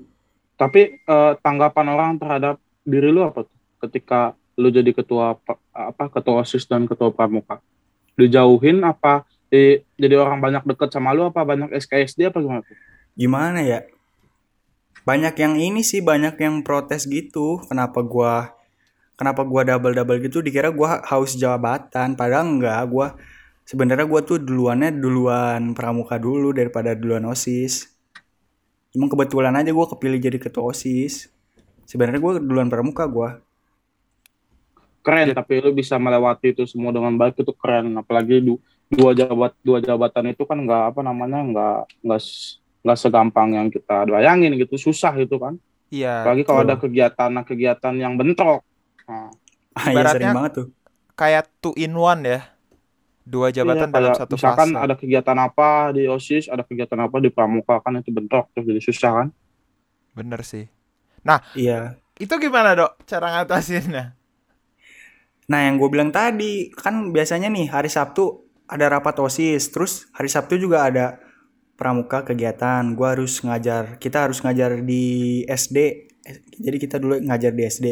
Tapi eh, tanggapan orang terhadap diri lu apa tuh? Ketika lu jadi ketua pa- apa ketua OSIS dan ketua pramuka. Dijauhin apa di- jadi orang banyak deket sama lu apa banyak SKSD apa gimana tuh? gimana ya banyak yang ini sih banyak yang protes gitu kenapa gua kenapa gua double double gitu dikira gua haus jabatan padahal enggak gua sebenarnya gua tuh duluannya duluan pramuka dulu daripada duluan osis emang kebetulan aja gua kepilih jadi ketua osis. Sebenarnya gua duluan pramuka gua. Keren tapi lu bisa melewati itu semua dengan baik itu keren. Apalagi du- dua jabat dua jabatan itu kan nggak apa namanya nggak nggak nggak segampang yang kita bayangin gitu. Susah gitu kan. Iya. apalagi kalau ada kegiatan-kegiatan yang bentrok. Nah, ah, ya sering banget tuh. Kayak two in one ya. Dua jabatan Iya, dalam satu misalkan fase. ada kegiatan apa di OSIS, ada kegiatan apa di Pramuka kan itu bentrok terus jadi susah kan. Bener sih. iya Itu gimana dok cara ngatasinnya? Nah, yang gue bilang tadi, kan biasanya nih hari Sabtu ada rapat OSIS, terus hari Sabtu juga ada pramuka kegiatan. Gue harus ngajar, kita harus ngajar di SD. Jadi kita dulu ngajar di SD.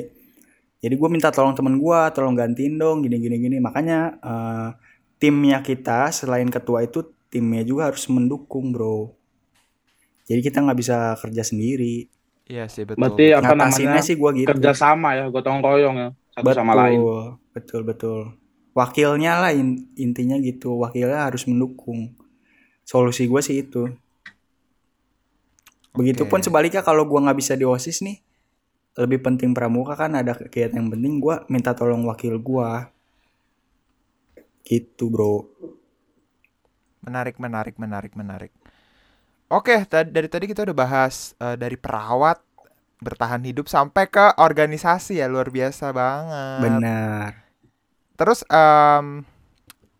Jadi gue minta tolong temen gue, tolong gantiin dong, gini gini gini. Makanya eh, timnya kita selain ketua itu timnya juga harus mendukung, bro. Jadi kita nggak bisa kerja sendiri. Iya sih betul. Berarti apa namanya sih gue gitu. kerjasama ya, gotong royong ya satu betul, sama lain. Betul, betul. Wakilnya lah in- intinya gitu. Wakilnya harus mendukung. Solusi gue sih itu. Begitupun sebaliknya kalau gua nggak bisa di OSIS nih, lebih penting pramuka kan ada kegiatan yang penting gua minta tolong wakil gua. Gitu, Bro. Menarik, menarik, menarik, menarik. Oke, tadi dari tadi kita udah bahas eh, dari perawat bertahan hidup sampai ke organisasi ya luar biasa banget. Benar. Terus em,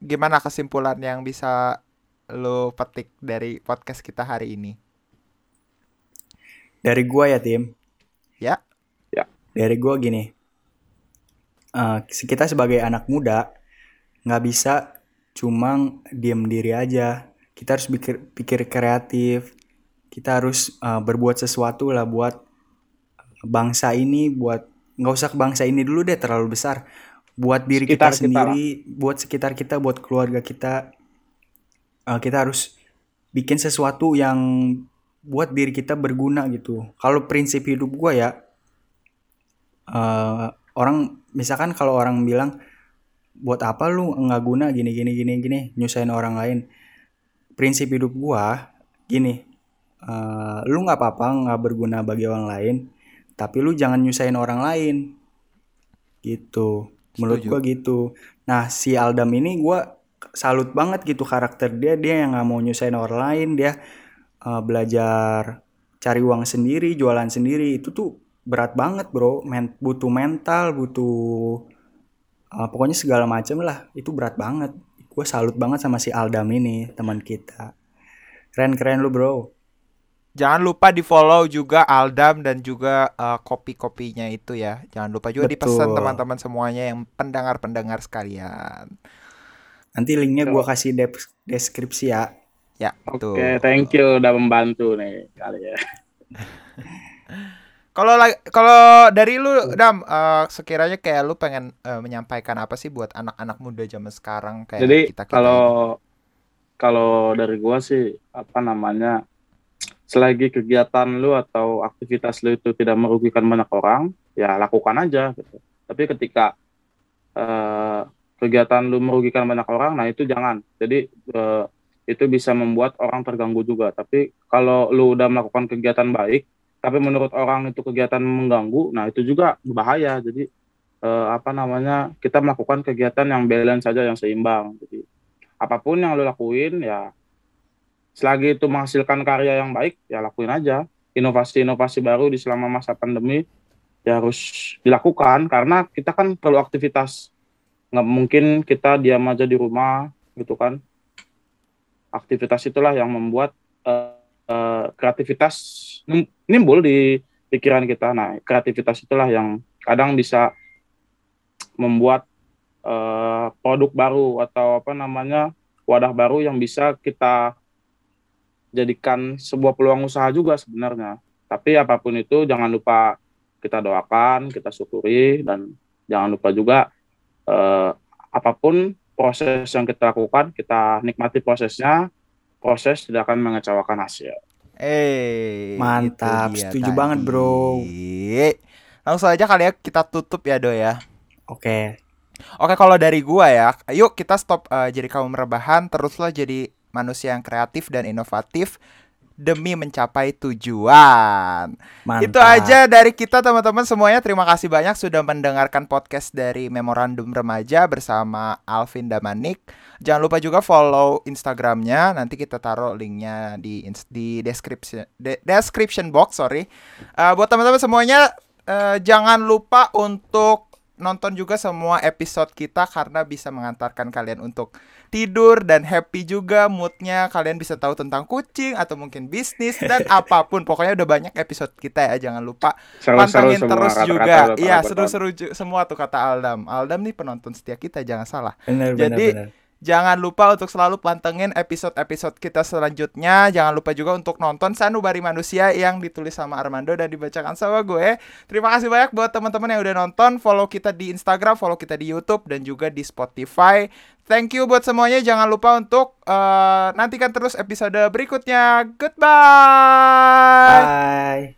gimana kesimpulan yang bisa lo petik dari podcast kita hari ini? Dari gua ya, Tim. Ya. Ya. Dari gua gini. Eh, kita sebagai anak muda nggak bisa cuma diem diri aja. Kita harus pikir pikir kreatif. Kita harus eh, berbuat sesuatu lah buat bangsa ini, buat nggak usah ke bangsa ini dulu deh terlalu besar. Buat diri kita Sekitar kita sendiri, buat sekitar kita, buat keluarga kita. Eh, kita harus bikin sesuatu yang buat diri kita berguna gitu. Kalau prinsip hidup gua ya, eh, orang misalkan kalau orang bilang buat apa lu nggak guna gini gini gini gini nyusahin orang lain. Prinsip hidup gua gini, eh, lu nggak apa-apa nggak berguna bagi orang lain, tapi lu jangan nyusahin orang lain. Gitu. Menurut Setuju. gua gitu. Nah si Aldam ini gua salut banget gitu karakter dia dia yang nggak mau nyusahin orang lain dia uh, belajar cari uang sendiri jualan sendiri itu tuh berat banget bro Men- butuh mental butuh uh, pokoknya segala macam lah itu berat banget gue salut banget sama si Aldam ini teman kita keren keren lu bro Jangan lupa di follow juga Aldam dan juga eh, kopi-kopinya itu ya. Jangan lupa juga dipesan Betul. teman-teman semuanya yang pendengar-pendengar sekalian. nanti linknya gue kasih dep- deskripsi ya Ya, Oke, tuh. thank you udah membantu nih kali ya. Kalau la- kalau dari lu Dam eh, sekiranya kayak lu pengen eh, menyampaikan apa sih buat anak-anak muda zaman sekarang kayak Jadi kita kita kalau kalau dari gua sih apa namanya selagi kegiatan lu atau aktivitas lu itu tidak merugikan banyak orang, ya lakukan aja gitu. Tapi ketika eh, kegiatan lu merugikan banyak orang, nah itu jangan. Jadi eh, itu bisa membuat orang terganggu juga. Tapi kalau lu udah melakukan kegiatan baik, tapi menurut orang itu kegiatan mengganggu, nah itu juga bahaya. Jadi eh, apa namanya kita melakukan kegiatan yang balance saja, yang seimbang. Jadi apa pun yang lu lakuin ya selagi itu menghasilkan karya yang baik ya lakuin aja inovasi-inovasi baru di selama masa pandemi ya harus dilakukan karena kita kan perlu aktivitas nggak mungkin kita diam aja di rumah gitu kan aktivitas itulah yang membuat eh, eh, kreativitas nim- nimbul di pikiran kita nah kreativitas itulah yang kadang bisa membuat uh, produk baru atau apa namanya wadah baru yang bisa kita jadikan sebuah peluang usaha juga sebenarnya. Tapi apa pun itu jangan lupa kita doakan, kita syukuri dan jangan lupa juga uh, apa pun proses yang kita lakukan, kita nikmati prosesnya. Proses tidak akan mengecewakan hasil. Eh, mantap, setuju tadi. banget bro. Langsung aja kali ya kita tutup ya do ya. Oke. Oke kalau dari gua ya, yuk kita stop uh, jadi kaum rebahan, teruslah jadi manusia yang kreatif dan inovatif demi mencapai tujuan. Mantap. Itu aja dari kita teman-teman semuanya. Terima kasih banyak sudah mendengarkan podcast dari Memorandum Remaja bersama Alvin Damanik. Jangan lupa juga follow Instagramnya. Nanti kita taruh linknya di di description de, description box. Sorry. Uh, buat teman-teman semuanya, uh, jangan lupa untuk nonton juga semua episode kita karena bisa mengantarkan kalian untuk tidur dan happy juga moodnya. Kalian bisa tahu tentang kucing atau mungkin bisnis dan apa pun. Pokoknya udah banyak episode kita ya jangan lupa seru, pantengin seru terus kata, juga. iya seru-seru semua tuh kata Aldam. Aldam nih penonton setia kita jangan salah. Bener, jadi bener, bener Jangan lupa untuk selalu pantengin episode-episode kita selanjutnya. Jangan lupa juga untuk nonton Sanubari Manusia yang ditulis sama Armando dan dibacakan sama gue. Terima kasih banyak buat teman-teman yang udah nonton. Follow kita di Instagram, follow kita di YouTube dan juga di Spotify. Thank you buat semuanya. Jangan lupa untuk uh, nantikan terus episode berikutnya. Goodbye. Bye.